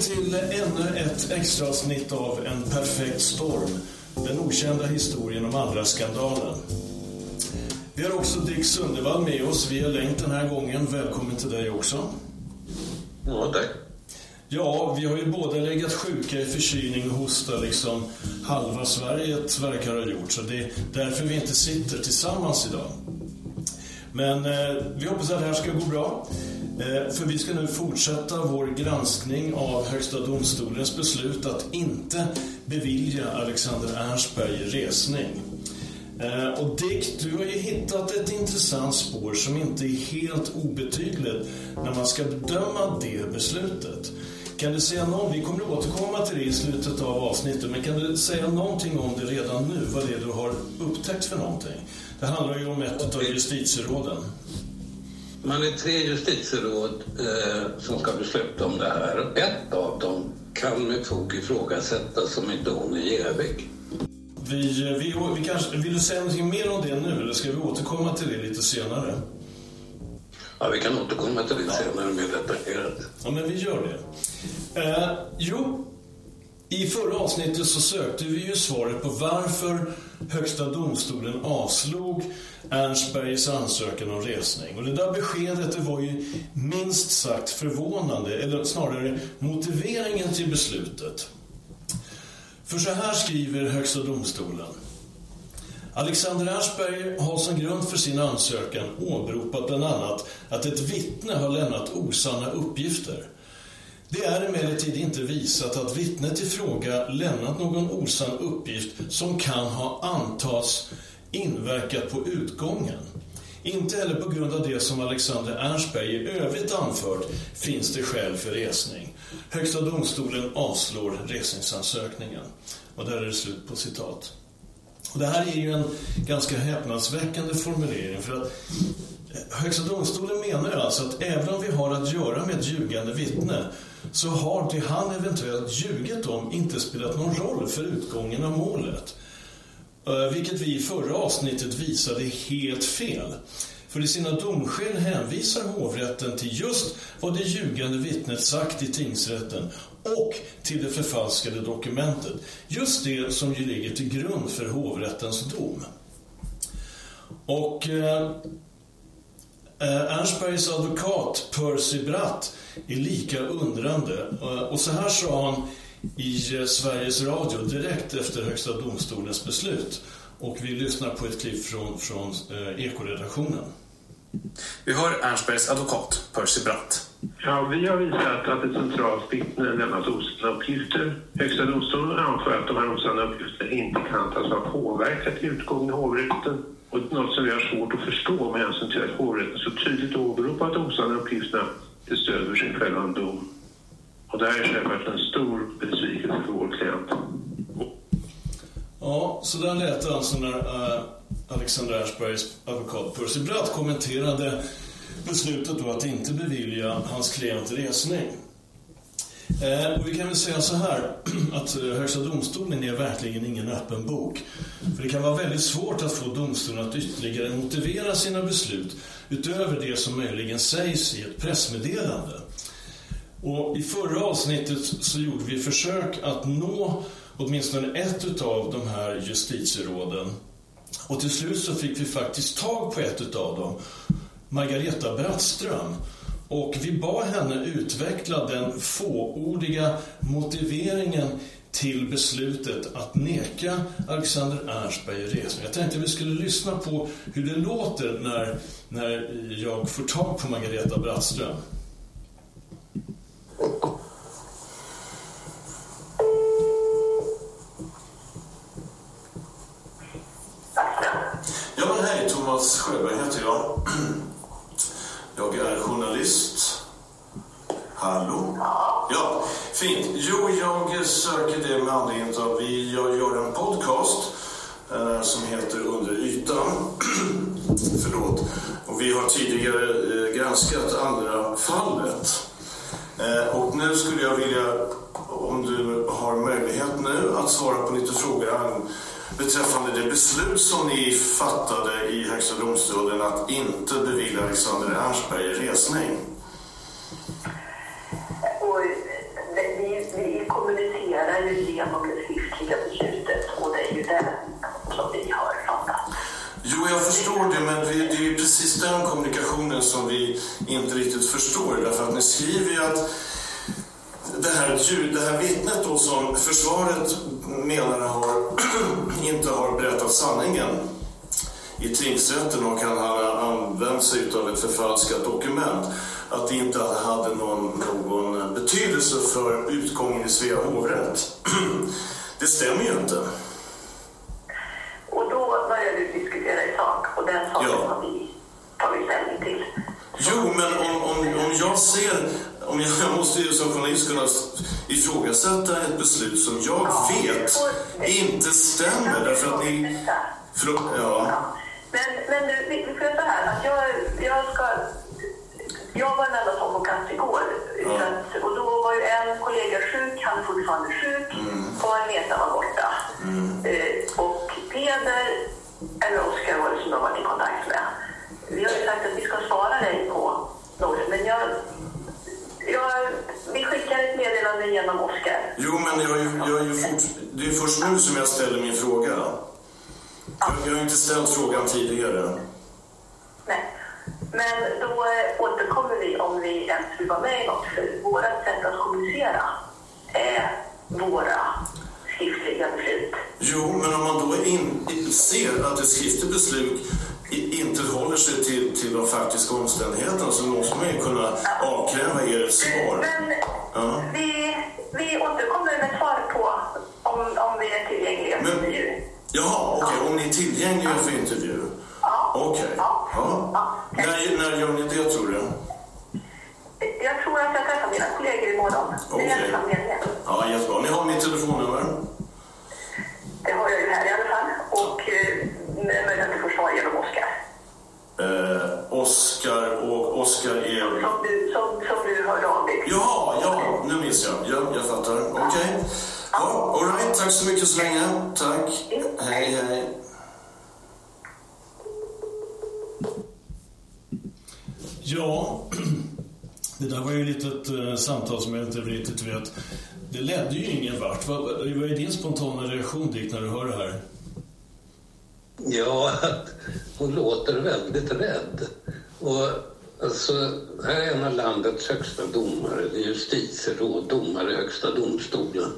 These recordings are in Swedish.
Till ännu ett extra avsnitt av En perfekt storm. Den okända historien om andra skandalen. Vi har också Dick Sundevall med oss via länk den här gången. Välkommen till dig också. Ja, tack. Ja, vi har ju båda legat sjuka i förkylning och hosta liksom halva Sverige verkar ha gjort. Så det är därför vi inte sitter tillsammans idag. Men eh, vi hoppas att det här ska gå bra. Eh, för vi ska nu fortsätta vår granskning av Högsta domstolens beslut att inte bevilja Alexander Ernstberg resning. Eh, och Dick, du har ju hittat ett intressant spår som inte är helt obetydligt när man ska bedöma det beslutet. Kan du säga någon, vi kommer att återkomma till det i slutet av avsnittet, men kan du säga någonting om det redan nu, vad det är du har upptäckt för någonting? Det handlar ju om ett av justitieråden. Man är tre justitieråd eh, som ska besluta om det här. Ett av dem kan med fog ifrågasättas som inte hon är jävig. Vi, vi, vi kanske, vill du säga någonting mer om det nu eller ska vi återkomma till det lite senare? Ja, vi kan återkomma till det senare mer detaljerat. Ja, men vi gör det. Eh, jo, i förra avsnittet så sökte vi ju svaret på varför Högsta domstolen avslog Ernstbergs ansökan om resning. Och det där beskedet det var ju minst sagt förvånande, eller snarare motiveringen till beslutet. För så här skriver Högsta domstolen. Alexander Ernstberg har som grund för sin ansökan åberopat bland annat att ett vittne har lämnat osanna uppgifter. Det är emellertid inte visat att vittnet i fråga lämnat någon osann uppgift som kan ha antas inverkat på utgången. Inte heller på grund av det som Alexander Ernstberg i övrigt anfört finns det skäl för resning. Högsta domstolen avslår resningsansökningen. Och där är det slut på citat. Och det här är ju en ganska häpnadsväckande formulering för att eh, Högsta domstolen menar alltså att även om vi har att göra med ett ljugande vittne så har det han eventuellt ljugit om inte spelat någon roll för utgången av målet. Eh, vilket vi i förra avsnittet visade helt fel. För i sina domskäl hänvisar hovrätten till just vad det ljugande vittnet sagt i tingsrätten och till det förfalskade dokumentet. Just det som ju ligger till grund för hovrättens dom. Och eh Ernstbergs advokat Percy Bratt är lika undrande. Eh, och så här sa han i eh, Sveriges Radio direkt efter Högsta domstolens beslut. Och vi lyssnar på ett klipp från, från eh, Ekoredaktionen. Vi hör Ernstbergs advokat Percy Bratt. Ja, vi har visat att ett centralt vittne lämnat osanna uppgifter. Högsta domstolen anför att de här osanna uppgifterna inte kan tas ha påverkat utgången i hovrätten. Och något som vi har svårt att förstå med hänsyn till att hovrätten så tydligt åberopat osanna uppgifterna till stöd för sin fällande dom. Och det här är självklart en stor besvikelse för vår klient. Ja, så där lät det alltså när uh, Alexander Ernstbergs advokat Percy Bratt kommenterade beslutet då att inte bevilja hans klient resning. Eh, och vi kan väl säga så här att eh, Högsta domstolen är verkligen ingen öppen bok. För det kan vara väldigt svårt att få domstolen att ytterligare motivera sina beslut utöver det som möjligen sägs i ett pressmeddelande. Och I förra avsnittet så gjorde vi försök att nå åtminstone ett av de här justitieråden. Och till slut så fick vi faktiskt tag på ett av dem, Margareta Brattström. Och vi bad henne utveckla den fåordiga motiveringen till beslutet att neka Alexander Ernstberg resning. Jag tänkte att vi skulle lyssna på hur det låter när, när jag får tag på Margareta Brattström. Ja, men hej, Thomas Sjöberg heter jag. Jag är journalist. Hallå? Ja, fint. Jo, jag söker det med anledning av att jag gör en podcast eh, som heter Under ytan. Förlåt. Och vi har tidigare eh, granskat andra fallet. Eh, och nu skulle jag vilja, om du har möjlighet nu, att svara på lite frågor beträffande det beslut som ni fattade i Högsta domstolen att inte bevilja Alexander Ernstberg resning. Och vi, vi kommunicerar ju genom det skriftliga beslutet och det är ju det som vi har fattat. Jo, jag förstår det, men det är ju precis den kommunikationen som vi inte riktigt förstår. Därför att ni skriver ju att det här, det här vittnet då som försvaret menar har, inte har berättat sanningen i tingsrätten och han har använt sig av ett förfalskat dokument att det inte hade någon, någon betydelse för utgången i Svea hovrätt. Det stämmer ju inte. Och då börjar vi diskutera i sak och den saken ja. har vi tagit ställning till. Jo, men om, om, om jag ser om jag, jag måste ju som journalist kunna ifrågasätta ett beslut som jag ja, vet inte stämmer därför att ni... Förlåt, ja. Men, men du, vi får göra så här att jag, jag ska... Jag var enda som på plats igår. Ja. Att, och då var ju en kollega sjuk, han är fortfarande sjuk, mm. och Agneta var borta. Mm. Eh, och Peder, eller Oskar var det som jag varit i kontakt med. Vi har ju sagt att vi ska svara dig på något, men jag jag, vi skickar meddelande genom Oskar. Jo, men jag, jag är ju fort, det är först nu som jag ställer min fråga. Jag, jag har inte ställt frågan tidigare. Nej, men då återkommer vi om vi ens vill vara med i något. För vårt sätt att kommunicera är våra skriftliga beslut. Jo, men om man då in, ser att ett skriftligt beslut inte håller sig till, till de faktiska omständigheterna så måste man ju kunna avkräva er ett svar. Men ja. vi, vi återkommer med svar på om, om vi är tillgängliga för intervju. Jaha, okej. Okay. Om ni är tillgängliga för intervju? Ja. Okej. Okay. Ja. Ja. När, när gör ni det, tror du? Jag tror att jag träffar mina kollegor imorgon. Okej. Okay. Ja, jättebra. Ni har mitt telefonnummer? Det har jag ju här i alla fall. Och eh, möjligen att du får svar genom Oskar. Eh, Oskar och Oskar är... Som du, som, som du hörde av dig till. Ja, ja, nu minns jag. Ja, jag fattar. Okej. Okay. Ja, all right. Tack så mycket så länge. Tack. Mm. Hej, hej. Ja, det där var ju ett litet uh, samtal som jag inte riktigt vet. Det ledde ju ingen vart. Vad, vad är din spontana reaktion Dick när du hör det här? Ja, hon låter väldigt rädd. Och alltså, här är en av landets högsta domare, det är justitieråd, domare i Högsta domstolen.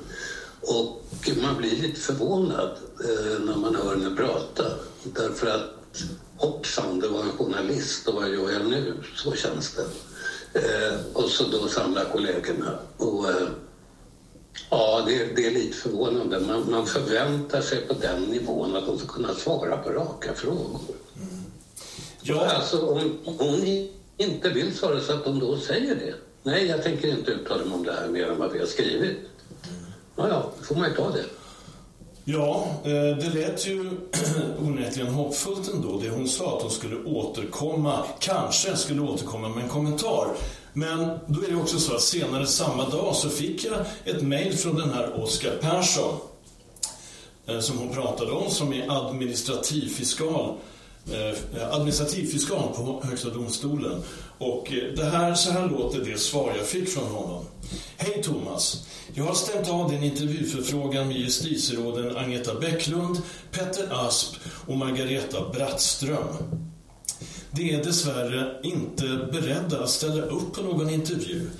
Och man blir lite förvånad eh, när man hör henne prata. Därför att hoppsan, det var en journalist och vad gör jag nu? Så känns det. Eh, och så då samlar kollegorna. Och, eh, ja, det, det, är lite förvånande. Man, man, förväntar sig på den nivån att de ska kunna svara på raka frågor. Mm. Ja. Alltså, om hon inte vill svara så att de då säger det. Nej, jag tänker inte uttala mig om det här mer än vad vi har skrivit. Ja, ja, får man ju ta det. Ja, eh, det lät ju onekligen hoppfullt ändå det hon sa att hon skulle återkomma, kanske skulle återkomma med en kommentar. Men då är det också så att senare samma dag så fick jag ett mejl från den här Oskar Persson eh, som hon pratade om, som är administrativfiskal eh, administrativ fiskal på Högsta domstolen. Och eh, det här, så här låter det svar jag fick från honom. Hej Thomas! Jag har stämt av din intervjuförfrågan med justitieråden Agneta Bäcklund, Petter Asp och Margareta Brattström. De är dessvärre inte beredda att ställa upp på någon intervju.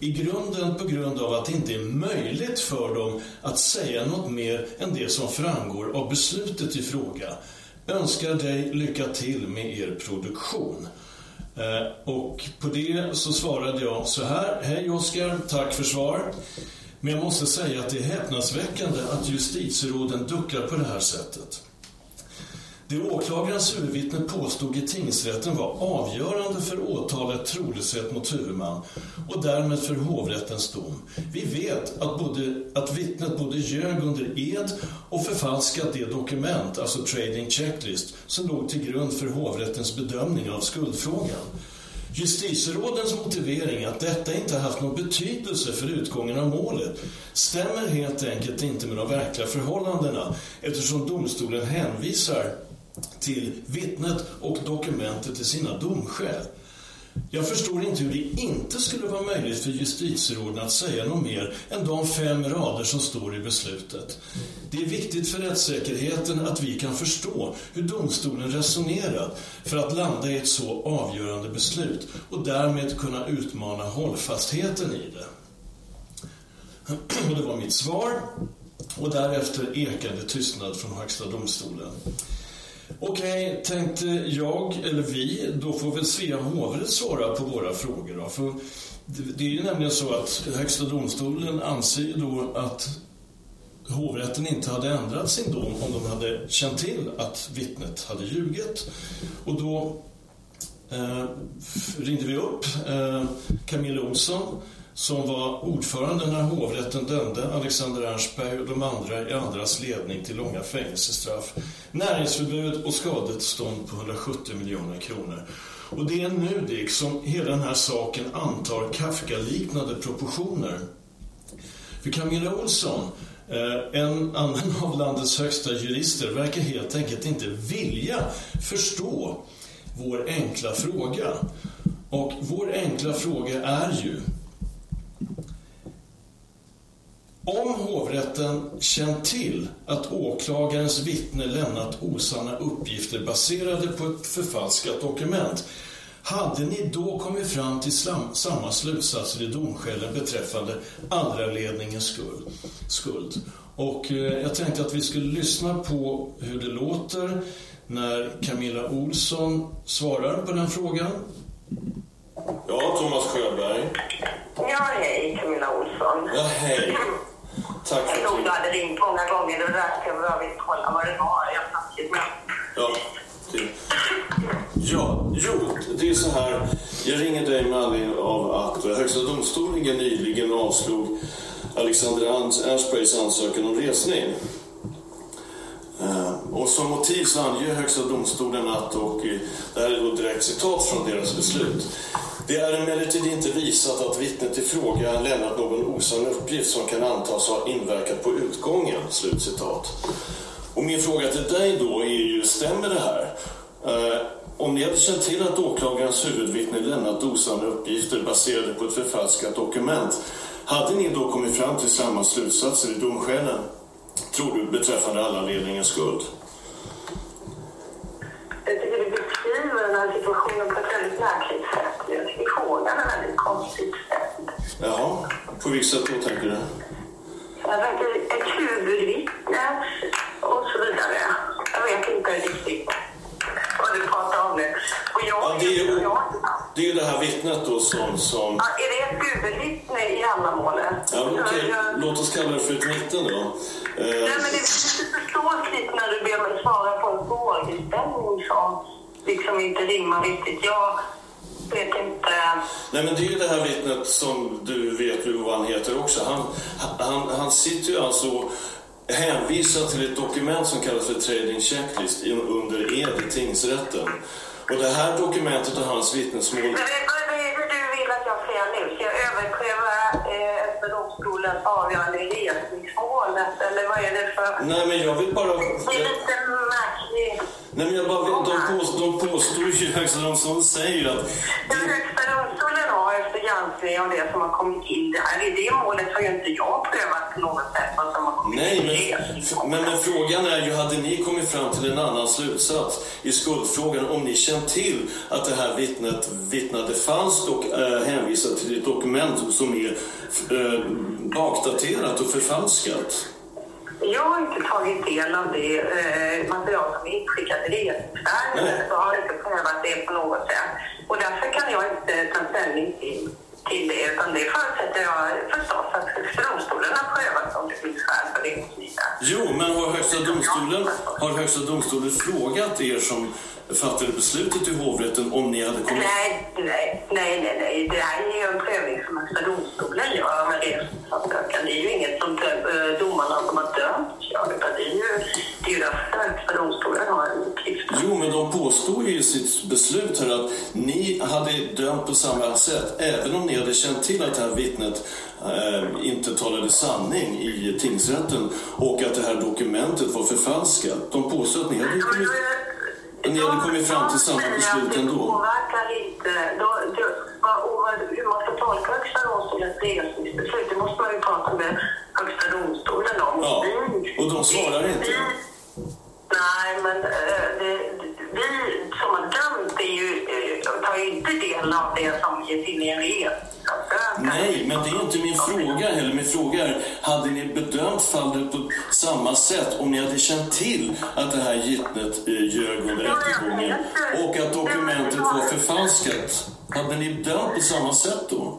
I grunden på grund av att det inte är möjligt för dem att säga något mer än det som framgår av beslutet i fråga. Önskar dig lycka till med er produktion. Eh, och på det så svarade jag så här. Hej Oskar, tack för svar. Men jag måste säga att det är häpnadsväckande att justitieråden duckar på det här sättet. Det åklagarens huvudvittne påstod i tingsrätten var avgörande för åtalet trolöshet mot huvudman och därmed för hovrättens dom. Vi vet att, både, att vittnet både ljög under ed och förfalskat det dokument, alltså trading checklist, som låg till grund för hovrättens bedömning av skuldfrågan. Justitierådens motivering att detta inte haft någon betydelse för utgången av målet stämmer helt enkelt inte med de verkliga förhållandena eftersom domstolen hänvisar till vittnet och dokumentet till sina domskäl. Jag förstår inte hur det inte skulle vara möjligt för justitieråden att säga något mer än de fem rader som står i beslutet. Det är viktigt för rättssäkerheten att vi kan förstå hur domstolen resonerat för att landa i ett så avgörande beslut och därmed kunna utmana hållfastheten i det. Och det var mitt svar och därefter ekade tystnad från Högsta domstolen. Okej, okay, tänkte jag, eller vi, då får väl Svea hovrätt svara på våra frågor. Då. För det är ju nämligen så att Högsta domstolen anser ju då att hovrätten inte hade ändrat sin dom om de hade känt till att vittnet hade ljugit. Och då eh, ringde vi upp eh, Camilla Olsson som var ordförande när hovrätten dömde Alexander Ernstberg och de andra i andras ledning till långa fängelsestraff, näringsförbud och skadestånd på 170 miljoner kronor. Och det är nu Dick, som hela den här saken antar Kafka-liknande proportioner. För Camilla Olsson, eh, en annan av landets högsta jurister, verkar helt enkelt inte vilja förstå vår enkla fråga. Och vår enkla fråga är ju om hovrätten känt till att åklagarens vittne lämnat osanna uppgifter baserade på ett förfalskat dokument hade ni då kommit fram till samma slutsatser i domskälen beträffande andra ledningens skuld? Och eh, jag tänkte att vi skulle lyssna på hur det låter när Camilla Olsson svarar på den frågan. Ja, Thomas Sjöberg. Ja, hej Camilla Olsson. Ja, hej. Tack jag tror du hade ringt många gånger. Det var därför jag bara ville kolla vad det var jag satt med. Ja, det. Ja, jo, det är så här. Jag ringer dig med anledning av att Högsta domstolen nyligen avslog Alexander Ernstbergs ansökan om resning. Eh, och som motiv så anger Högsta domstolen att, och det här är då direkt citat från deras beslut, det är emellertid inte visat att vittnet i fråga lämnat någon osann uppgift som kan antas ha inverkat på utgången. Slutcitat. Och min fråga till dig då är ju, stämmer det här? Eh, om ni hade känt till att åklagarens huvudvittne lämnat osanna uppgifter baserade på ett förfalskat dokument, hade ni då kommit fram till samma slutsatser i domskälen? Tror du beträffande alla ledningens skuld? jag tycker du beskriver den här situationen på ett väldigt märkligt sätt. Jag tycker frågan är väldigt konstigt ställd. Ja, på vilket sätt då tänker du? Jag tänker ett huvudvittne och så vidare. Jag vet inte riktigt vad du pratar om nu. Och jag, ja, det, är ju, det är ju det här vittnet då som... som... Ja, är det ett huvudvittne i Hallamålet? Ja, okej. Okay. Låt oss kalla det för ett vittne då. Nej, men det, eh, du förstår frågeställning som liksom inte rimmar riktigt. Jag vet inte. Nej men det är ju det här vittnet som du vet ju vad han heter också. Han, han, han sitter ju alltså och hänvisar till ett dokument som kallas för trading checklist under ed i tingsrätten. Och det här dokumentet och hans vittnesmål Men vad är det du vill att jag säger nu? Ska jag överpröva eh, domstolens avgörande i? Eller vad är det för... Nej men jag vill bara... Det är lite märkligt. Nej men jag bara vill, de, påstår, de påstår ju, Högsta domstolen säger ju att... Den Högsta domstolen har efter granskning av det som har kommit in där, i det målet har ju inte jag prövat på något sätt vad som har kommit Nej, in men, men, men frågan är ju, hade ni kommit fram till en annan slutsats i skuldfrågan om ni känt till att det här vittnet vittnade falskt och äh, hänvisade till ett dokument som är äh, bakdaterat och förfalskat? Jag har inte tagit del av det eh, material som är inskickat Nej. regeringsärendet så har inte prövat det på något sätt. Och därför kan jag inte ta ställning till, till det utan det förutsätter jag förstås att Högsta domstolen har prövat om det finns skäl för det. Jo, men har Högsta domstolen, har Högsta domstolen frågat er som fattade beslutet i hovrätten om ni hade kommit... Nej, nej, nej, nej, nej. Det här är ju en prövning som Högsta domstolen gör med resningsansökan. Det är ju inget som eh, domarna som har dömt gör, utan det är ju, det är ju därför Högsta domstolen har en. Jo, men de påstår ju i sitt beslut här att ni hade dömt på samma sätt, även om ni hade känt till att det här vittnet eh, inte talade sanning i tingsrätten och att det här dokumentet var förfalskat. De påstår att ni hade kommit... Ni hade kommit fram till samma beslut ändå. Hur man ska tolka Högsta domstolens resningsbeslut, det måste man ju prata med Högsta domstolen om. Ja, och de svarar inte. Nej, men eh, tar ju inte del av det som ges in i en reseansökan. Nej, men det är inte min fråga heller. Min fråga är, hade ni bedömt fallet på samma sätt om ni hade känt till att det här vittnet eh, ljög under rättegången och att dokumentet var förfalskat? Hade ni bedömt på samma sätt då?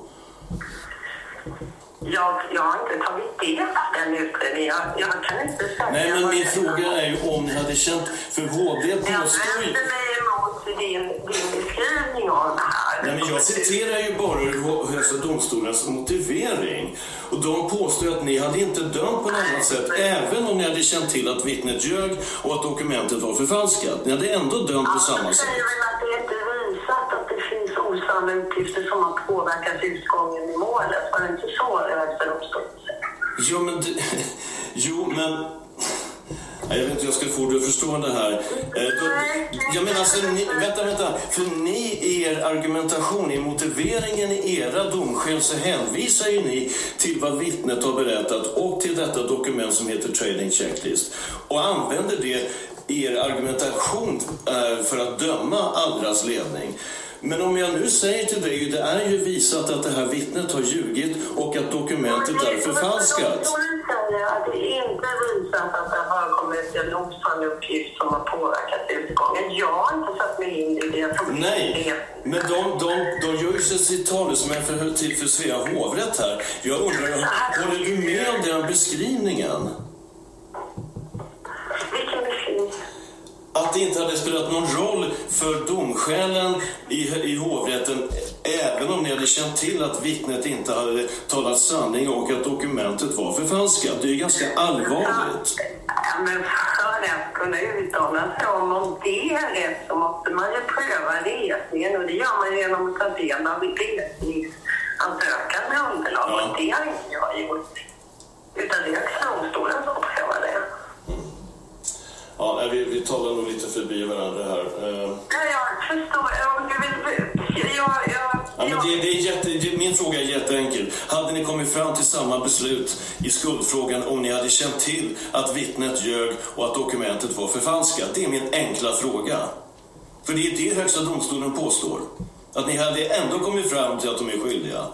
Jag, jag har inte tagit del av den utredningen. Jag, jag kan inte säga... Nej, men min fråga är ju om ni hade känt... För HD Jag påstår ju... vänder mig emot din, din beskrivning av det här. Nej, men jag citerar ju bara ur Högsta domstolens motivering. Och de påstår att ni hade inte dömt på något annat sätt, även om ni hade känt till att vittnet ljög och att dokumentet var förfalskat. Ni hade ändå dömt på samma sätt. säger osanna uppgifter som har påverkat utgången i målet? Var det inte så det Högsta domstolen? Jo, men... Det, jo, men... Jag vet inte hur jag ska få dig att förstå det här. Eh, jag menar, alltså, ni, vänta, vänta. För ni i er argumentation, i motiveringen i era domskäl så hänvisar ju ni till vad vittnet har berättat och till detta dokument som heter Trading Checklist och använder det i er argumentation eh, för att döma Allras ledning. Men om jag nu säger till dig, det är ju visat att det här vittnet har ljugit och att dokumentet är förfalskat. Domstolen säger att det inte är visat att det har kommit en osann uppgift som har påverkat utgången. Jag har inte satt mig in i det Nej, men de, de, de gör ju sig till talesmän för, till för Svea hovrätt här. Jag undrar, håller du med om den beskrivningen? Vilken beskrivning? Att det inte hade spelat någon roll för domskälen i, i hovrätten även om ni hade känt till att vittnet inte hade talat sanning och att dokumentet var förfalskat. Det är ganska allvarligt. Ja, men för att kunna uttala sig om om det är rätt så måste man ju pröva resningen och det gör man genom att ta del av resningsansökan med underlag Ja. och det har inte jag gjort. Utan det är Högsta domstolen som prövar det. Ja, vi, vi talar nog lite förbi varandra här. Eh, Ja, jag förstår. Om du vill... Jag, jag, Ja, men det, det är jätte, det, min fråga är jätteenkel. Hade ni kommit fram till samma beslut i skuldfrågan om ni hade känt till att vittnet ljög och att dokumentet var förfalskat? Det är min enkla fråga. För det är det Högsta domstolen påstår. Att ni hade ändå kommit fram till att de är skyldiga.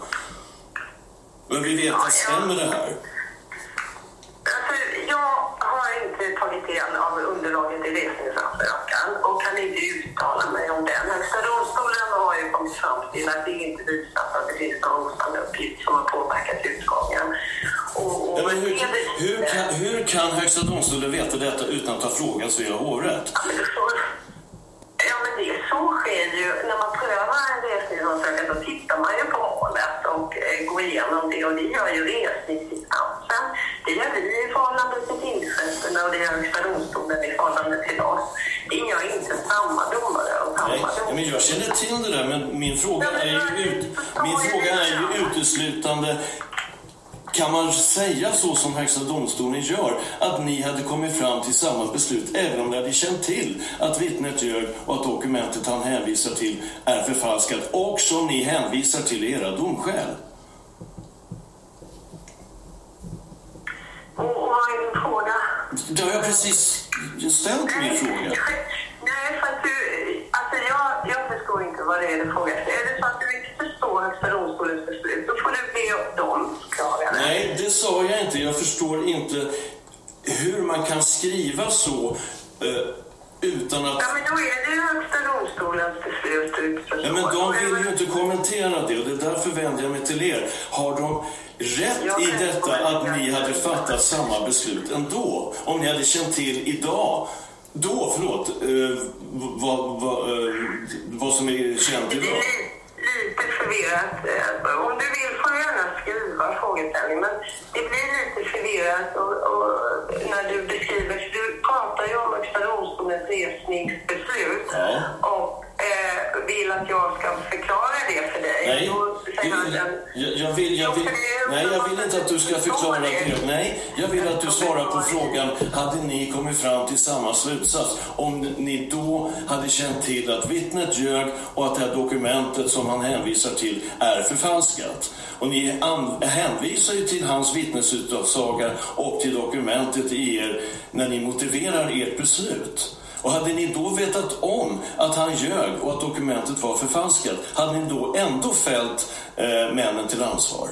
Men vi vet att stämmer det här? Alltså, jag har inte tagit del av resningsansökan och kan inte uttala mig om den. Högsta domstolen har ju kommit fram till att det inte visat att det finns någon osann uppgift som har påverkat utgången. Och, och Ja, men hur, hur, kan, hur kan Högsta domstolen veta detta utan att ha frågat Svea hovrätt? Ja, men det får- Ja, men det så sker ju. När man prövar en resningsansökan då tittar man ju på målet och eh, går igenom det och det gör ju resningsinstansen. Det gör vi i förhållande och det gör Högsta domstolen i förhållande till oss. Det gör inte samma domare och samma Nej, domare. men jag känner till det där, men min fråga är ju, ut, min fråga är ju uteslutande kan man säga så som Högsta domstolen gör, att ni hade kommit fram till samma beslut även om ni hade känt till att vittnet ljög och att dokumentet han hänvisar till är förfalskat och som ni hänvisar till i era domskäl? Och, och vad är din fråga? Det har jag precis ställt min fråga. Nej, för att du... Alltså jag, jag förstår inte vad det är du frågar. Är det så att du inte förstår Högsta domstolens beslut, då får du be dem förklara. Nej, det sa jag inte. Jag förstår inte hur man kan skriva så eh, utan att... Ja, men då är det ju Högsta domstolens beslut. Ja, men de vill ju inte kommentera det och det är därför vänder jag mig till er. Har de rätt i detta att ni hade fattat samma beslut ändå? Om ni hade känt till idag, då, förlåt, eh, vad, vad, eh, vad som är känt idag? li- lite förvirrat. Eh, Om du vill får du gärna skriva frågeställningen, men det blir lite förvirrat och, och när du beskriver, domstolens resningsbeslut Ja. och eh, vill att jag ska förklara det för dig. Nej, han den- jag, jag, vill, jag, vill, nej, jag vill inte att du ska förklara det. Nej, jag vill att du svarar på frågan. Hade ni kommit fram till samma slutsats om ni då hade känt till att vittnet ljög och att det här dokumentet som han hänvisar till är förfalskat? Och ni hänvisar ju till hans vittnesutsaga och till dokumentet i er när ni motiverar ert beslut. Och hade ni då vetat om att han ljög och att dokumentet var förfalskat, hade ni då ändå fällt eh, männen till ansvar?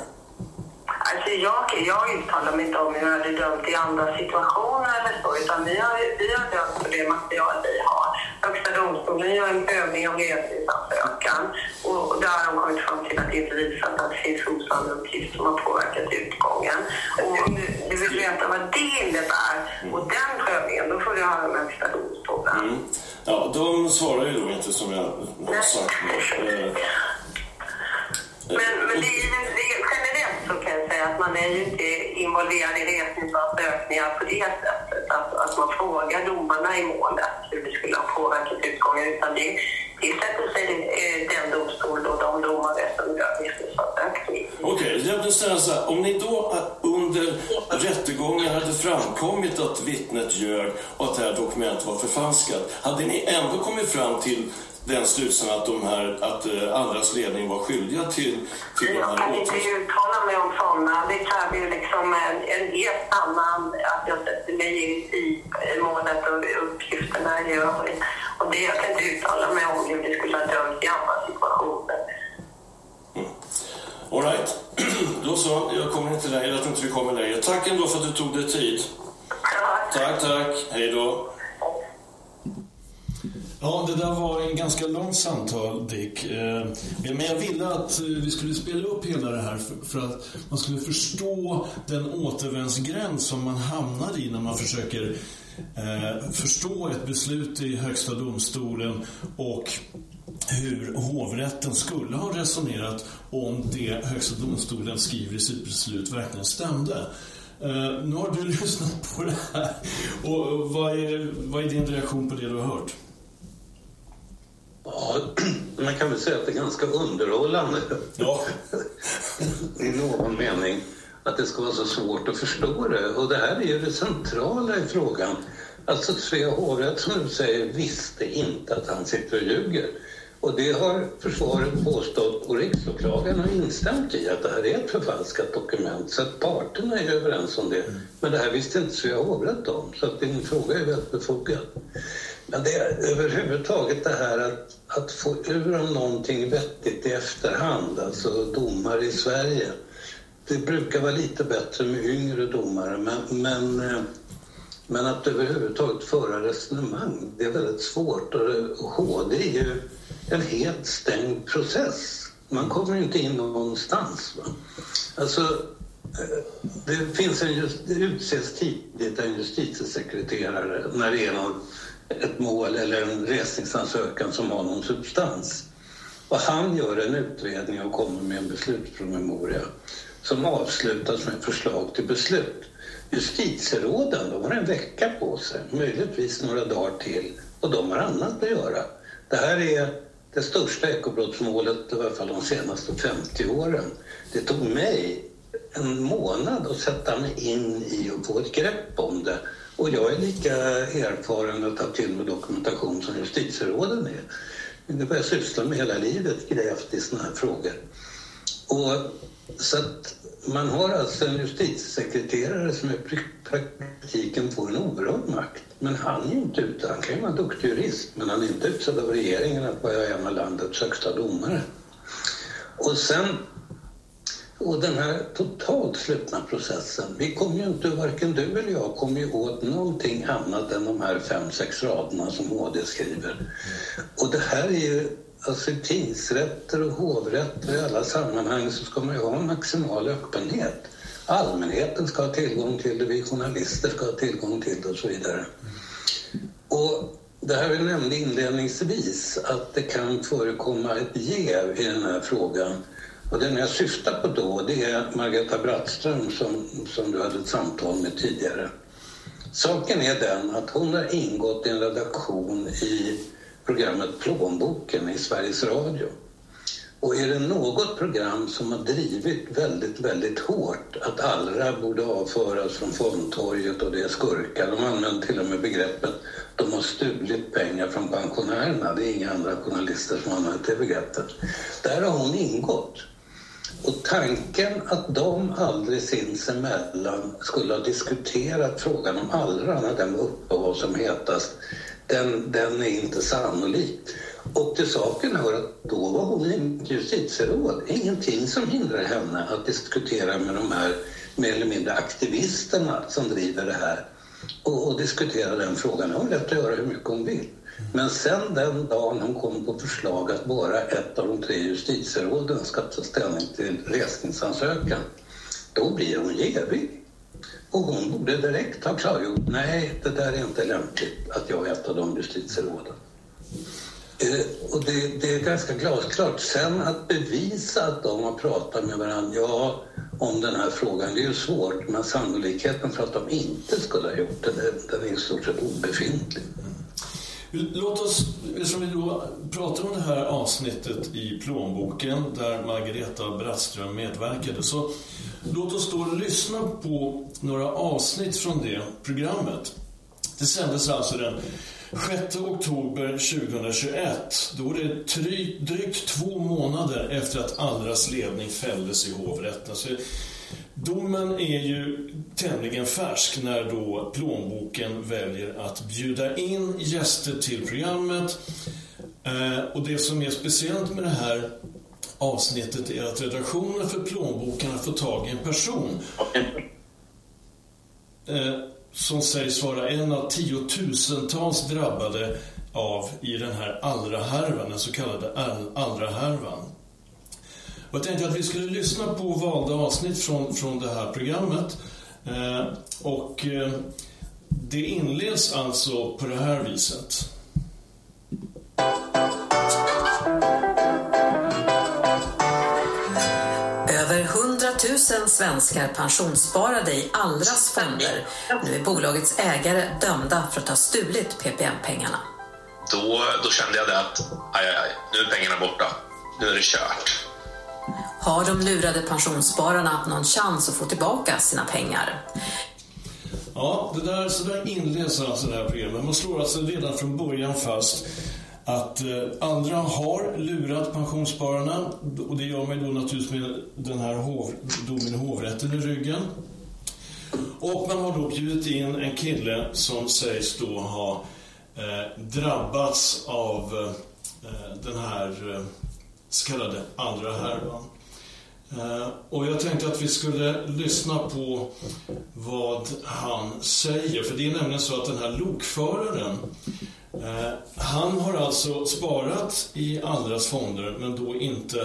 Alltså jag, jag uttalar mig inte om hur jag hade dömt i andra situationer eller så, utan vi har, vi har dömt på det material vi har. Högsta domstolen gör en prövning av resningsansökan och där har de kommit fram till att det inte visat att det finns osann uppgift som har påverkat utgången. Och om du, du vill veta vad det innebär och den prövningen, då får du höra med Högsta domstolen. Mm. Ja, de svarar ju då inte som jag har sagt. Men, men det är, ju- det generellt så kan jag säga att man är ju inte involverad i resningsansökningar på det sättet. Att, att man frågar domarna i målet hur det skulle ha påverkat utgången. Utan det, det sätter sig eh, den domstol och de domare som gör resningsansökning. Okej, jag vill ställa så här. Om ni då under rättegången hade framkommit att vittnet ljög och att det här dokumentet var förfalskat, hade ni ändå kommit fram till den slutsatsen att, de här, att eh, andras ledning var skyldiga till, till de Jag här kan inte uttala mig om sådana. Det kräver ju liksom en, en helt annan... Att jag sätter mig i, i målet och uppgifterna övrigt. Och det, jag kan inte uttala mig om hur det skulle ha dömts i andra situationer. All right. Då så, jag kommer inte längre. Jag tror inte vi kommer längre. Tack ändå för att du tog dig tid. Tack, tack. Hej då. Ja, det där var en ganska långt samtal, Dick. Eh, men jag ville att eh, vi skulle spela upp hela det här för- att man skulle förstå den återvändsgränd som man hamnar i när man försöker eh, förstå ett beslut i Högsta domstolen och hur hovrätten skulle ha resonerat om det Högsta domstolen skriver i sitt beslut verkligen stämde. Eh, Nu har du lyssnat på det här och vad är, vad är din reaktion på det du har hört? Ja, man kan väl säga att det är ganska underhållande. Ja. I någon mening. Att det ska vara så svårt att förstå det. Och det här är ju det centrala i frågan. Alltså Svea hovrätt som du säger visste inte att han sitter och ljuger. Och det har försvaret påstått och riksåklagaren har instämt i att det här är ett förfalskat dokument. Så att parterna är överens om det. Men det här visste inte Svea hovrätt om. Så att din fråga är väldigt befogad. Men det är överhuvudtaget det här att, att få ur om någonting vettigt i efterhand, alltså domare i Sverige. Det brukar vara lite bättre med yngre domare, men, men, eh, men att överhuvudtaget föra resonemang, det är väldigt svårt. Och HD är ju en helt stängd process. Man kommer inte in någonstans. Va? Alltså, eh, det finns en just, det utses tidigt en justitiesekreterare när det är någon, ett mål eller en resningsansökan som har någon substans. Och han gör en utredning och kommer med en beslutspromemoria som avslutas med förslag till beslut. Justitieråden de har en vecka på sig, möjligtvis några dagar till, och de har annat att göra. Det här är det största ekobrottsmålet i alla fall de senaste 50 åren. Det tog mig en månad att sätta mig in i och få ett grepp om det. Och jag är lika erfaren att ta till mig dokumentation som justitieråden är. Det har jag sysslat med hela livet, grävt i sådana här frågor. Och, så att man har alltså en justitiesekreterare som i praktiken får en oerhörd makt. Men han är inte ute. Han kan ju vara en duktig jurist, men han är inte utsedd av regeringen att vara en av landets högsta domare. Och sen och den här totalt slutna processen, vi kommer ju inte, varken du eller jag, kommer ju åt någonting annat än de här fem, sex raderna som HD skriver. Och det här är ju, alltså i tingsrätter och hovrätter i alla sammanhang så ska man ju ha en maximal öppenhet. Allmänheten ska ha tillgång till det, vi journalister ska ha tillgång till det och så vidare. Och det här vi nämnde inledningsvis, att det kan förekomma ett jäv i den här frågan och den jag syftar på då, det är Margareta Brattström som, som du hade ett samtal med tidigare. Saken är den att hon har ingått i en redaktion i programmet Plånboken i Sveriges Radio. Och är det något program som har drivit väldigt, väldigt hårt att Allra borde avföras från Fondtorget och det är skurkar. De använder till och med begreppet de har stulit pengar från pensionärerna. Det är inga andra journalister som använder det begreppet. Där har hon ingått. Och tanken att de aldrig sinsemellan skulle ha diskuterat frågan om Allra när den var uppe och vad som hetast, den, den är inte sannolik. Och till saken hör att då var hon inte justitieråd. Ingenting som hindrar henne att diskutera med de här mer eller mindre aktivisterna som driver det här och, och diskutera den frågan. Hon har rätt att göra hur mycket hon vill. Men sen den dagen hon kom på förslag att bara ett av de tre justitieråden ska ta ställning till resningsansökan, då blir hon jävig. Och hon borde direkt ha klargjort, nej, det där är inte lämpligt att jag är ett av de justitieråden. Eh, och det, det, är ganska glasklart. Sen att bevisa att de har pratat med varandra, ja, om den här frågan, det är ju svårt, men sannolikheten för att de inte skulle ha gjort det, den är i stort sett obefintlig. Mm. Låt oss, eftersom vi då pratar om det här avsnittet i plånboken där Margareta Brattström medverkade, så låt oss då lyssna på några avsnitt från det programmet. Det sändes alltså den 6 oktober 2021. Då är det drygt två månader efter att Allras ledning fälldes i hovrätten. Så Domen är ju tämligen färsk när då plånboken väljer att bjuda in gäster till programmet. Eh, och det som är speciellt med det här avsnittet är att redaktionen för plånboken har fått tag i en person eh, som sägs vara en av tiotusentals drabbade av i den här Allra-härvan, den så kallade Allra-härvan. Jag tänkte att vi skulle lyssna på valda avsnitt från, från det här programmet. Eh, och eh, det inleds alltså på det här viset. 000 svenskar pensionssparade i Allras fonder. Nu är bolagets ägare dömda för att ha stulit PPM-pengarna. Då, då kände jag det att aj, aj, aj, nu är pengarna borta. Nu är det kört. Har de lurade pensionsspararna någon chans att få tillbaka sina pengar? Ja, det där, så där inleds alltså det här programmet. Man slår alltså redan från början fast att eh, andra har lurat pensionsspararna och det gör man då naturligtvis med den här hov, domen i hovrätten i ryggen. Och man har då bjudit in en kille som sägs då ha eh, drabbats av eh, eh, den här eh, så kallade andra härvan. Eh, och jag tänkte att vi skulle lyssna på vad han säger. För det är nämligen så att den här lokföraren Eh, han har alltså sparat i Allras fonder men då inte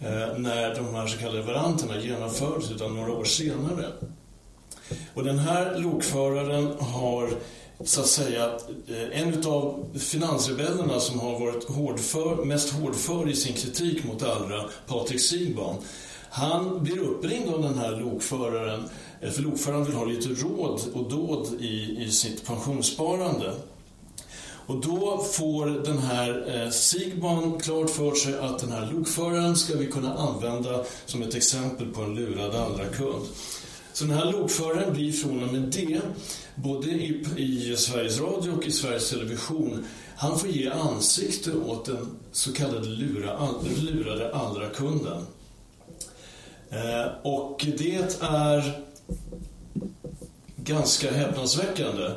eh, när de här så kallade varanterna genomfördes utan några år senare. Och den här lokföraren har så att säga eh, en av finansrebellerna som har varit hårdför, mest hårdför i sin kritik mot Allra, Patrik Sigban. Han blir uppringd av den här lokföraren, för lokföraren vill ha lite råd och dåd i, i sitt pensionssparande. Och då får den här eh, klart för sig att den här lokföraren ska vi kunna använda som ett exempel på en lurad andra kund. Så den här lokföraren blir från och med det, både i, i Sveriges Radio och i Sveriges Television, han får ge ansikte åt den så kallade lura, lurade andra kunden. Eh, och det är ganska häpnadsväckande.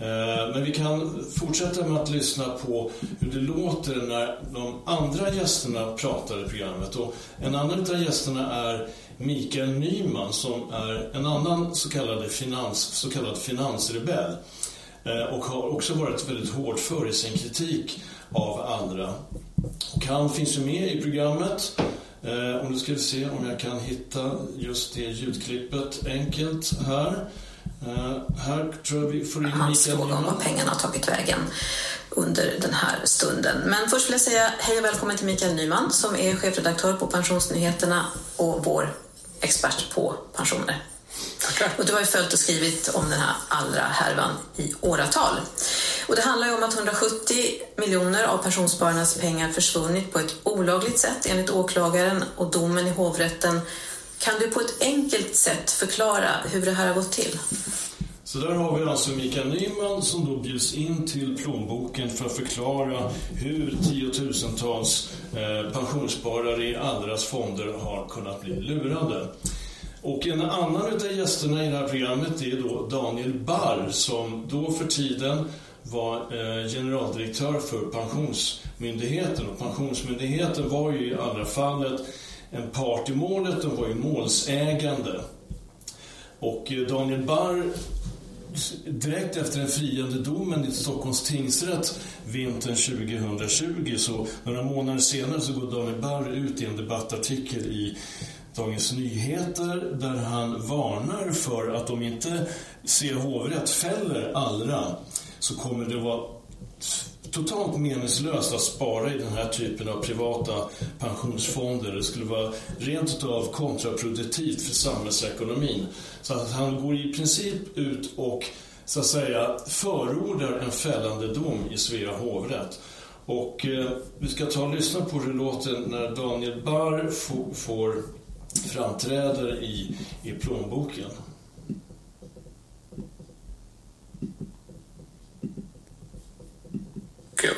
Eh, men vi kan fortsätta med att lyssna på hur det låter när de andra gästerna pratar i programmet. Och en annan av gästerna är Mikael Nyman som är en annan så kallad, finans, så kallad finansrebell eh, och har också varit väldigt hårdför i sin kritik av andra. Och han finns ju med i programmet. Och nu ska vi se om jag kan hitta just det ljudklippet enkelt här. Uh, här tror jag vi får in Hans fråga om vad pengarna har tagit vägen under den här stunden. Men först vill jag säga hej och välkommen till Mikael Nyman som är chefredaktör på Pensionsnyheterna och vår expert på pensioner. Tackar. Och du har ju följt och skrivit om den här allra härvan i åratal. Och det handlar ju om att 170 miljoner av pensionsspararnas pengar försvunnit på ett olagligt sätt enligt åklagaren och domen i hovrätten kan du på ett enkelt sätt förklara hur det här har gått till? Så där har vi alltså Mikael Nyman som då bjuds in till plånboken för att förklara hur tiotusentals eh, pensionssparare i Allras fonder har kunnat bli lurade. Och en annan av gästerna i det här programmet är då Daniel Barr som då för tiden var eh, generaldirektör för Pensionsmyndigheten. Och Pensionsmyndigheten var ju i Allra-fallet en part i målet, de var ju målsägande. Och eh, Daniel Barr, direkt efter den friande domen i Stockholms tingsrätt vintern 2020, så några månader senare så går Daniel Barr ut i en debattartikel i Dagens Nyheter där han varnar för att om inte Svea hovrätt fäller Allra så kommer det vara totalt meningslöst att spara i den här typen av privata pensionsfonder. Det skulle vara rent utav kontraproduktivt för samhällsekonomin. Så att han går i princip ut och så att säga förordar en fällande dom i Svea hovrätt. Och eh, vi ska ta och lyssna på hur det låter när Daniel Barr får framträder i, i plånboken.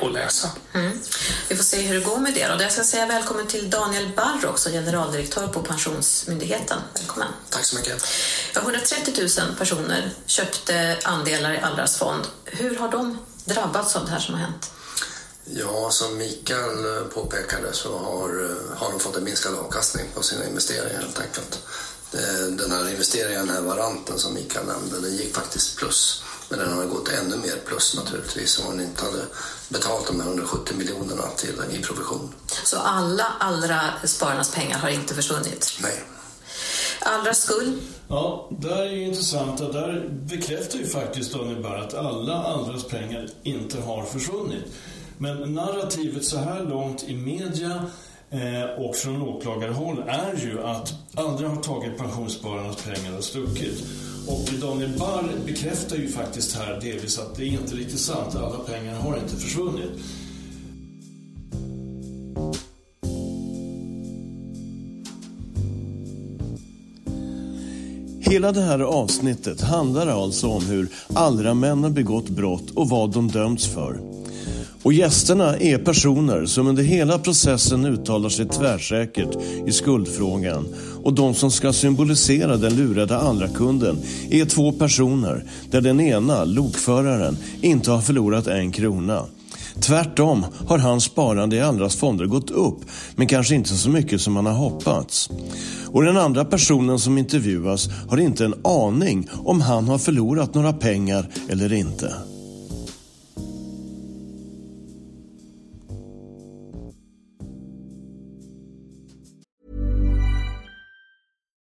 Och läsa. Mm. Vi får se hur det går med det. Och jag ska säga välkommen till Daniel Barr också, generaldirektör på Pensionsmyndigheten. Välkommen. Tack så mycket. 130 000 personer köpte andelar i Allras fond. Hur har de drabbats av det här som har hänt? Ja, som Mikael påpekade så har, har de fått en minskad avkastning på sina investeringar helt enkelt. Den här investeringen, den här varanten som Mikael nämnde, den gick faktiskt plus. Men den har gått ännu mer plus naturligtvis om man inte hade betalt de här 170 miljonerna till, i provision. Så alla allra spararnas pengar har inte försvunnit? Nej. Allra skuld? Ja, det är ju intressant. Där bekräftar ju faktiskt Daniel Barr att alla andras pengar inte har försvunnit. Men narrativet så här långt i media eh, och från åklagarhåll är ju att andra har tagit pensionsspararnas pengar och stuckit. Och Daniel Barr bekräftar ju faktiskt här delvis att det är inte riktigt sant. Alla pengar har inte försvunnit. Hela det här avsnittet handlar alltså om hur Allra-männen begått brott och vad de dömts för. Och gästerna är personer som under hela processen uttalar sig tvärsäkert i skuldfrågan. Och de som ska symbolisera den lurade andra kunden är två personer där den ena, lokföraren, inte har förlorat en krona. Tvärtom har hans sparande i andras fonder gått upp, men kanske inte så mycket som man har hoppats. Och den andra personen som intervjuas har inte en aning om han har förlorat några pengar eller inte.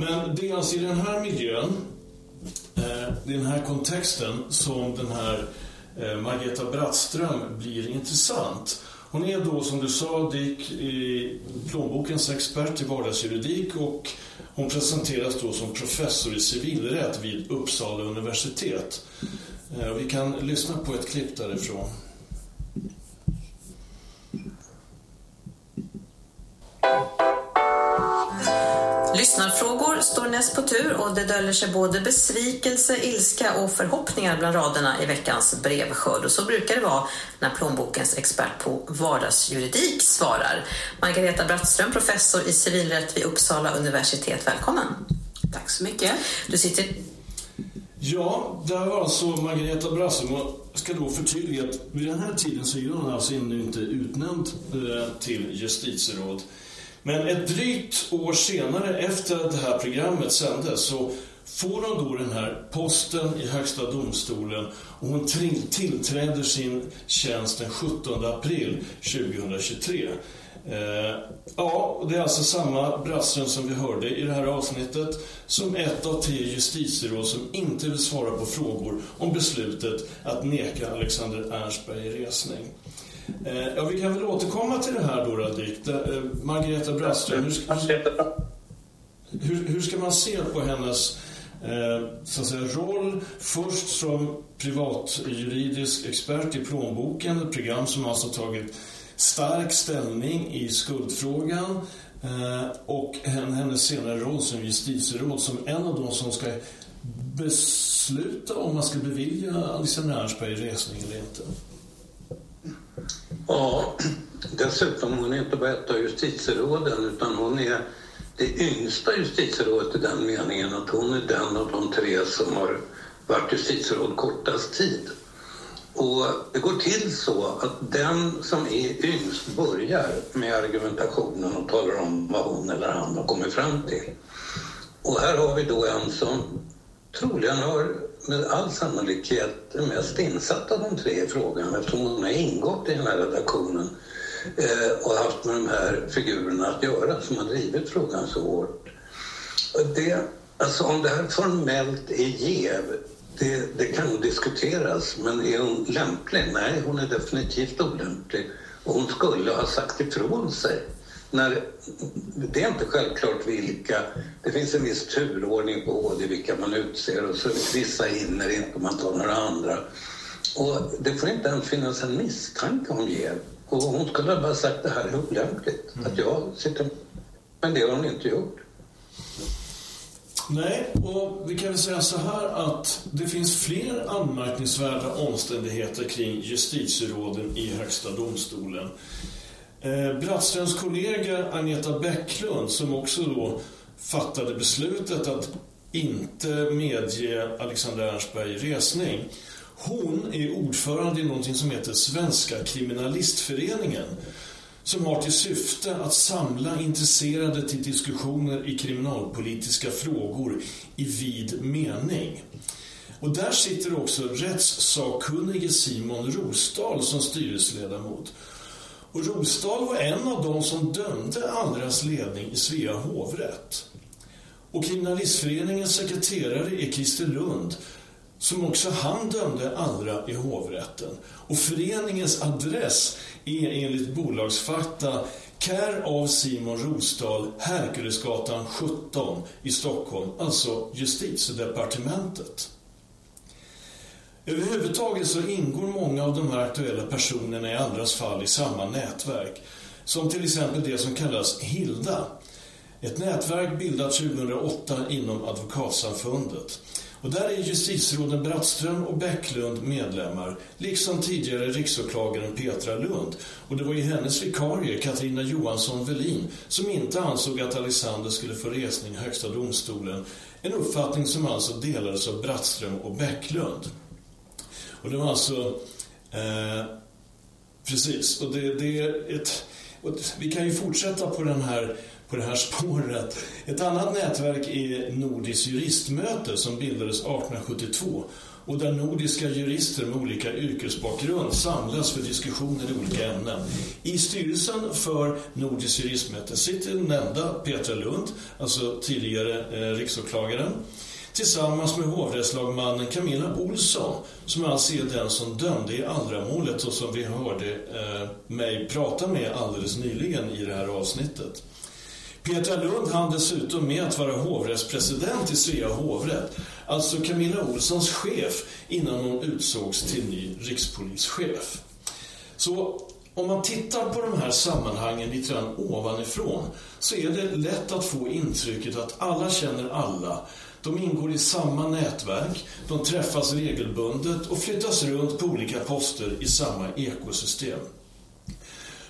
Men det är alltså i den här miljön, eh, i den här kontexten som den här eh, Margareta Brattström blir intressant. Hon är då, som du sa, Dick, i plånbokens expert i vardagsjuridik och hon presenteras då som professor i civilrätt vid Uppsala universitet. Eh, vi kan lyssna på ett klipp därifrån. Lyssnarfrågor står näst på tur och det döljer sig både besvikelse, ilska och förhoppningar bland raderna i veckans brevskörd. Och så brukar det vara när plånbokens expert på vardagsjuridik svarar. Margareta Brattström, professor i civilrätt vid Uppsala universitet. Välkommen! Tack så mycket. Du sitter Ja, det här var alltså Margareta och jag ska då förtydliga att vid den här tiden så är hon alltså ännu inte utnämnd eh, till justitieråd. Men ett drygt år senare, efter att det här programmet sändes, så får hon då den här posten i Högsta domstolen och hon tillträder sin tjänst den 17 april 2023. Eh, ja, det är alltså samma Brassen som vi hörde i det här avsnittet som ett av tre justitieråd som inte vill svara på frågor om beslutet att neka Alexander Ernstberg resning. Eh, ja, vi kan väl återkomma till det här då, Radik. Eh, Margareta Brattström, hur, ska- hur, hur ska man se på hennes eh, så att säga, roll först som privatjuridisk expert i plånboken, ett program som alltså tagit stark ställning i skuldfrågan eh, och hennes senare roll som justitieråd som en av de som ska besluta om man ska bevilja Alexander Ernstberg resning eller inte. Ja, dessutom hon är inte bara ett av justitieråden utan hon är det yngsta justitierådet i den meningen att hon är den av de tre som har varit justitieråd kortast tid. Och det går till så att den som är yngst börjar med argumentationen och talar om vad hon eller han har kommit fram till. Och här har vi då en som troligen har med all sannolikhet är mest insatt av de tre i frågan eftersom hon har ingått i den här redaktionen eh, och haft med de här figurerna att göra som har drivit frågan så hårt. Det, alltså om det här formellt är jäv, det, det kan nog diskuteras, men är hon lämplig? Nej, hon är definitivt olämplig. Och hon skulle ha sagt ifrån sig. När, det är inte självklart vilka. Det finns en viss turordning på HD, vilka man utser och så vissa hinner inte om man tar några andra. Och det får inte ens finnas en misstanke om jäv. Och hon skulle ha bara sagt det här är olämpligt. Att jag sitter... Men det har hon inte gjort. Nej, och vi kan väl säga så här att det finns fler anmärkningsvärda omständigheter kring justitieråden i Högsta domstolen. Eh, Brattströms kollega Agneta Bäcklund som också då fattade beslutet att inte medge Alexander Ernstberg resning. Hon är ordförande i någonting som heter Svenska kriminalistföreningen som har till syfte att samla intresserade till diskussioner i kriminalpolitiska frågor i vid mening. Och där sitter också rättssakkunnige Simon Rosdahl som styrelseledamot. Och Rosdahl var en av de som dömde Allras ledning i Svea hovrätt. Och Kriminalistföreningens sekreterare är Christer Lund som också han dömde Allra i hovrätten. Och föreningens adress är enligt bolagsfakta Care av Simon Rosdahl, Herkulesgatan 17 i Stockholm, alltså justitiedepartementet. Överhuvudtaget så ingår många av de här aktuella personerna i andras fall i samma nätverk. Som till exempel det som kallas Hilda. Ett nätverk bildat 2008 inom Advokatsamfundet. Och där är justitieråden Brattström och Bäcklund medlemmar, liksom tidigare riksåklagaren Petra Lund. Och det var ju hennes vikarie, Katarina Johansson Velin, som inte ansåg att Alexander skulle få resning i Högsta domstolen. En uppfattning som alltså delades av Brattström och Bäcklund. Och det var alltså... Eh, precis, och det, det är ett... vi kan ju fortsätta på den här på det här spåret. Ett annat nätverk är Nordiskt juristmöte som bildades 1872 och där nordiska jurister med olika yrkesbakgrund samlas för diskussioner i olika ämnen. I styrelsen för Nordiskt juristmöte sitter nämnda Petra Lund, alltså tidigare eh, riksåklagaren, tillsammans med hovrättslagmannen Camilla Olsson som alltså är den som dömde i Allra-målet och som vi hörde eh, mig prata med alldeles nyligen i det här avsnittet. Petra Lund hann dessutom med att vara hovrättspresident i Svea hovrätt, alltså Camilla Olssons chef innan hon utsågs till ny rikspolischef. Så om man tittar på de här sammanhangen lite grann ovanifrån så är det lätt att få intrycket att alla känner alla. De ingår i samma nätverk, de träffas regelbundet och flyttas runt på olika poster i samma ekosystem.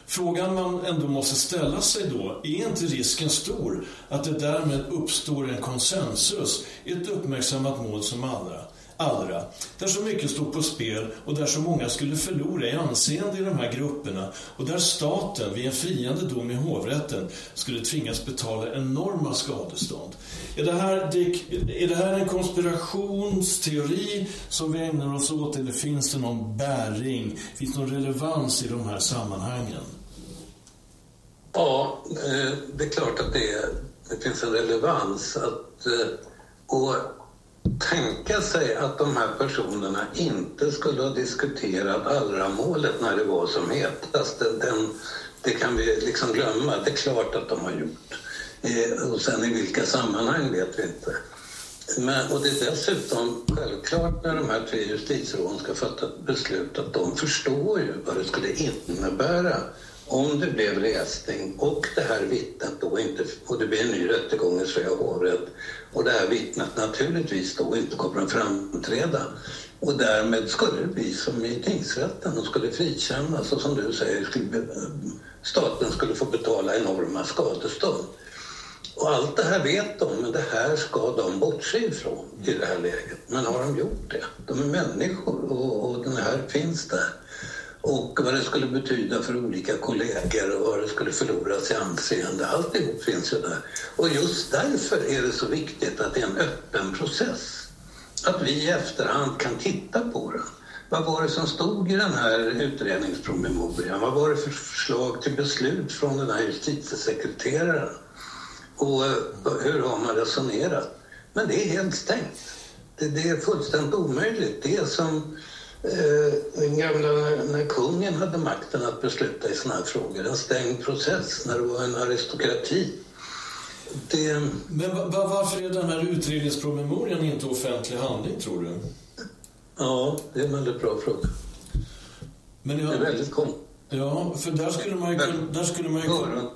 Frågan man ändå måste ställa sig då, är inte risken stor att det därmed uppstår en konsensus i ett uppmärksammat mål som andra? Allra, där så mycket stod på spel och där så många skulle förlora i anseende i de här grupperna och där staten vid en friande dom i hovrätten skulle tvingas betala enorma skadestånd. Är det här, Dick, är det här en konspirationsteori som vi ägnar oss åt eller finns det någon bäring, finns det någon relevans i de här sammanhangen? Ja, eh, det är klart att det, det finns en relevans. Att, eh, och tänka sig att de här personerna inte skulle ha diskuterat Allra-målet när det var som hetast. Den, det kan vi liksom glömma. Det är klart att de har gjort. Eh, och sen i vilka sammanhang vet vi inte. Men, och det är dessutom självklart när de här tre justitieråden ska fatta beslut att de förstår ju vad det skulle innebära om det blev resning och det här vittnet då inte, och det blir en ny rättegång i Svea hovrätt och det här vittnet naturligtvis då inte kommer att framträda och därmed skulle det bli som i tingsrätten, de skulle frikännas och som du säger, skulle, staten skulle få betala enorma skadestånd. Och allt det här vet de, men det här ska de bortse ifrån i det här läget. Men har de gjort det? De är människor och, och den här finns där och vad det skulle betyda för olika kollegor och vad det skulle förloras i anseende. Alltihop finns ju där. Och just därför är det så viktigt att det är en öppen process. Att vi i efterhand kan titta på den. Vad var det som stod i den här utredningspromemorian? Vad var det för förslag till beslut från den här justitiesekreteraren? Och eh, hur har man resonerat? Men det är helt stängt. Det, det är fullständigt omöjligt. Det är som den eh, gamla, när kungen hade makten att besluta i såna här frågor. En stängd process när det var en aristokrati. Det... Men varför är den här utredningspromemorian inte offentlig handling, tror du? Ja, det är en väldigt bra fråga. Men jag... Det är väldigt konstigt. Ja, för där skulle man ju kunna... Där skulle man ju kunna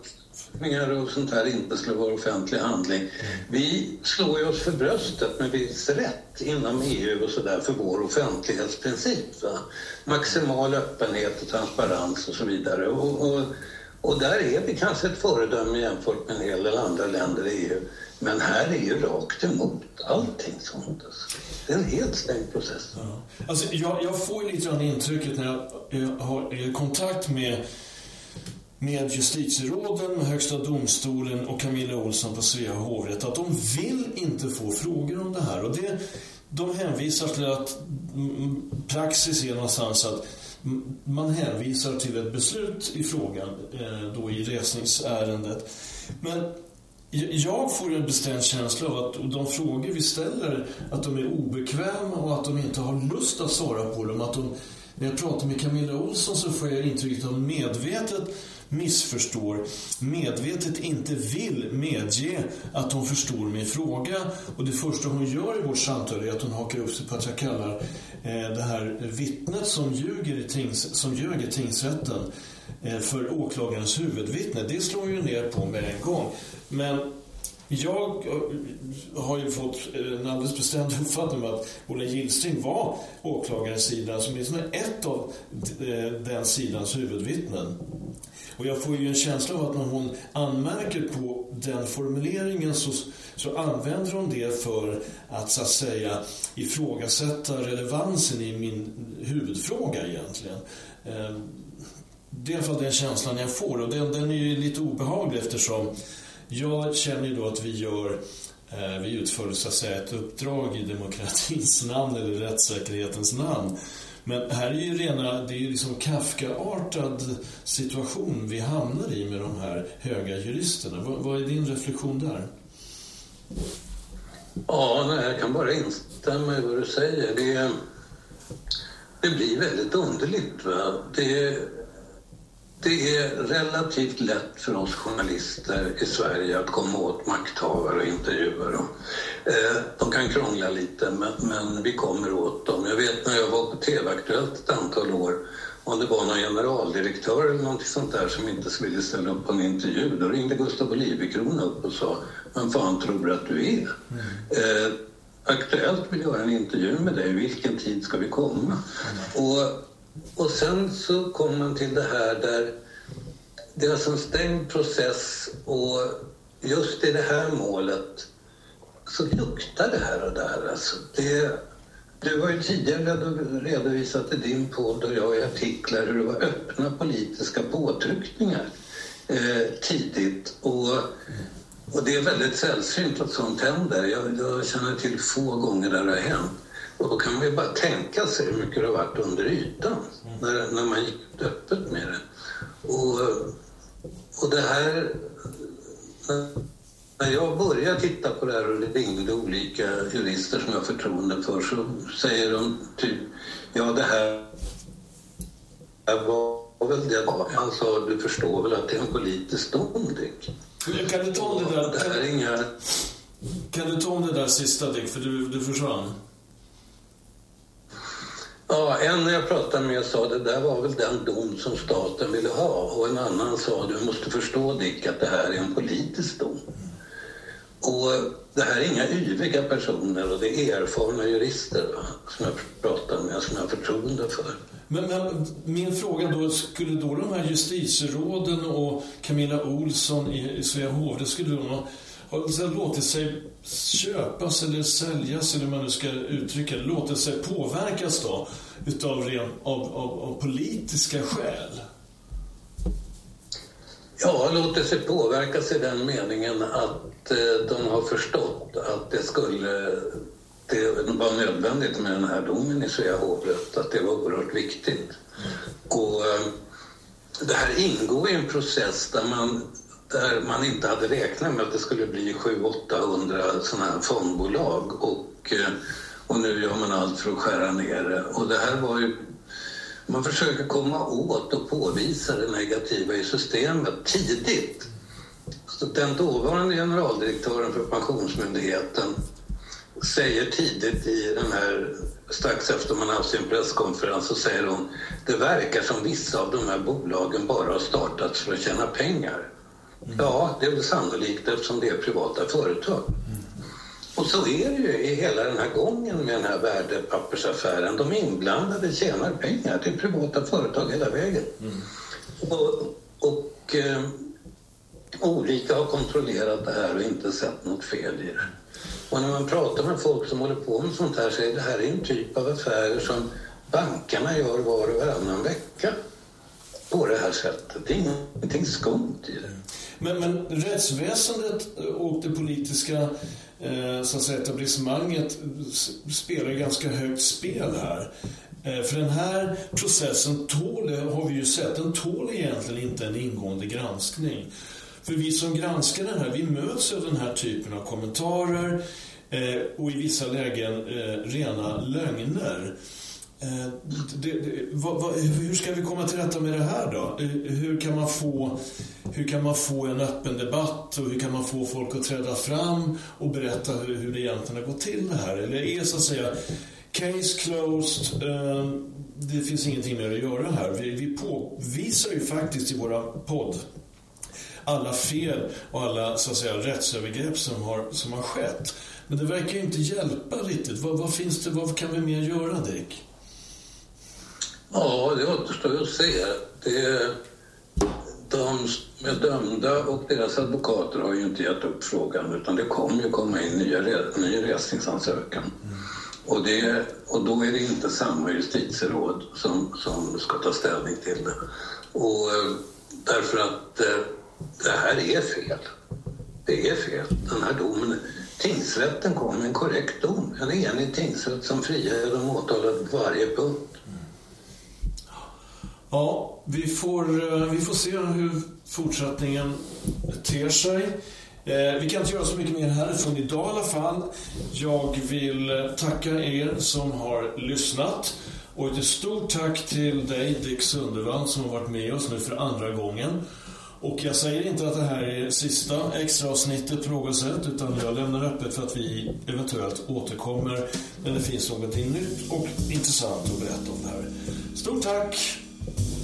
författningar och sånt här inte skulle vara offentlig handling. Vi slår ju oss för bröstet med viss rätt inom EU och sådär för vår offentlighetsprincip. Va? Maximal öppenhet och transparens och så vidare. Och, och, och där är vi kanske ett föredöme jämfört med en hel del andra länder i EU. Men här är ju rakt emot allting sånt. Det är en helt stängd process. Ja. Alltså, jag, jag får lite grann intrycket när jag, jag har kontakt med med justitieråden, med Högsta domstolen och Camilla Olsson på Svea hovrätt att de vill inte få frågor om det här. Och det, de hänvisar till att praxis är någonstans att man hänvisar till ett beslut i frågan eh, då i resningsärendet. Men jag får en bestämd känsla av att de frågor vi ställer att de är obekväma och att de inte har lust att svara på dem. Att de, när jag pratar med Camilla Olsson så får jag intrycket att hon medvetet missförstår, medvetet inte vill medge att hon förstår min fråga. Och det första hon gör i vårt samtal är att hon hakar upp sig på att jag kallar eh, det här vittnet som ljuger i, tings, som ljög i tingsrätten eh, för åklagarens huvudvittne. Det slår ju ner på med en gång. Men jag eh, har ju fått eh, en alldeles bestämd uppfattning om att Ola Gillström var åklagarens sida, som åtminstone ett av eh, den sidans huvudvittnen. Och jag får ju en känsla av att när hon anmärker på den formuleringen så, så använder hon det för att så att säga ifrågasätta relevansen i min huvudfråga egentligen. Ehm, det är i alla fall den känslan jag får och den, den är ju lite obehaglig eftersom jag känner ju då att vi gör eh, vi utför så att säga ett uppdrag i demokratins namn eller rättssäkerhetens namn. Men här är ju rena, det är ju liksom Kafka-artad situation vi hamnar i med de här höga juristerna. Vad, vad är din reflektion där? Ja, nej, jag kan bara instämma i vad du säger. Det, det blir väldigt underligt. Va? Det, det är relativt lätt för oss journalister i Sverige att komma åt makthavare och intervjua dem. Eh, de kan krångla lite, men, men, vi kommer åt dem. Jag vet när jag var på TV-aktuellt ett antal år om det var någon generaldirektör eller något sånt där som inte ville ställa upp på en intervju, då ringde Gustav Olivecrona upp och sa Vem fan tror du att du är? Mm. Eh, Aktuellt vill göra en intervju med dig, vilken tid ska vi komma? Mm. Och och sen så kommer man till det här där det är alltså en stängd process och just i det här målet så luktar det här och där. Alltså det, du har ju tidigare redovisat i din podd och jag i artiklar hur det var öppna politiska påtryckningar eh, tidigt. Och, och det är väldigt sällsynt att sånt händer. Jag, jag känner till få gånger där det har hänt. Och då kan man ju bara tänka sig hur mycket det har varit under ytan när, när man gick öppet med det. Och, och det här... När jag började titta på det här och ringde olika jurister som jag har förtroende för så säger de typ ja det här var väl det han sa du förstår väl att det är en politisk dom Dick. Kan du ta om det där? Det här är inga... Kan du ta om det där sista Dick för du, du försvann? Ja, en jag pratade med sa det där var väl den dom som staten ville ha och en annan sa du måste förstå Dick att det här är en politisk dom. Och det här är inga yviga personer och det är erfarna jurister va, som jag pratar med, som jag har förtroende för. Men, men, min fråga då, skulle då de här justitieråden och Camilla Olsson i Svea hovrätt, skulle de ha har låtit sig köpas eller säljas, eller hur man nu ska uttrycka det, låtit sig påverkas då utav ren, av, av, av politiska skäl? Ja, låtit sig påverkas i den meningen att eh, de har förstått att det skulle det var nödvändigt med den här domen i Svea hovrätt, att det var oerhört viktigt. Och eh, det här ingår i en process där man där man inte hade räknat med att det skulle bli 700-800 sådana här fondbolag och, eh, och nu gör man allt för att skära ner det. Och det här var ju man försöker komma åt och påvisa det negativa i systemet tidigt. Så den dåvarande generaldirektören för Pensionsmyndigheten säger tidigt i den här, strax efter man haft sin presskonferens, så säger hon det verkar som vissa av de här bolagen bara har startats för att tjäna pengar. Ja, det är väl sannolikt eftersom det är privata företag. Och så är det ju i hela den här gången med den här värdepappersaffären. De inblandade tjänar pengar till privata företag hela vägen. Mm. Och, och eh, olika har kontrollerat det här och inte sett något fel i det. Och när man pratar med folk som håller på med sånt här så är det här en typ av affärer som bankerna gör var och varannan vecka på det här sättet. Det är ingenting skumt i det. Men, men rättsväsendet eh, och det politiska eh, så att säga, etablissemanget spelar ganska högt spel här. Eh, för den här processen tål, har vi ju sett, den tål egentligen inte en ingående granskning. För vi som granskar den här, vi möts av den här typen av kommentarer eh, och i vissa lägen eh, rena lögner. Eh, det, det, vad, vad, hur ska vi komma till rätta med det här då? Eh, hur kan, man få, hur kan man få en öppen debatt och hur kan man få folk att träda fram och berätta hur, hur det egentligen har gått till det här? Eller är så att säga case closed, eh, det finns ingenting mer att göra här. Vi, vi påvisar ju faktiskt i våra podd alla fel och alla så att säga, rättsövergrepp som har, som har skett. Men det verkar ju inte hjälpa riktigt. Vad, vad, finns det, vad kan vi mer göra, Dick? Ja, det återstår att se. Det, de som är dömda och deras advokater har ju inte gett upp frågan utan det kommer ju komma in nya, ny resningsansökan. Mm. Och, det, och då är det inte samma justitieråd som, som ska ta ställning till det. Och eh, därför att eh, det här är fel. Det är fel. Den här domen Tingsrätten kom med en korrekt dom. En enig tingsrätt som friade de åtalade på varje punkt. Ja, vi får, eh, vi får se hur fortsättningen ter sig. Eh, vi kan inte göra så mycket mer härifrån idag i alla fall. Jag vill eh, tacka er som har lyssnat. Och ett stort tack till dig Dick Sundervall som har varit med oss nu för andra gången. Och jag säger inte att det här är sista extra avsnittet på något sätt utan jag lämnar öppet för att vi eventuellt återkommer när det finns någonting nytt och intressant att berätta om det här. Stort tack! Thank you.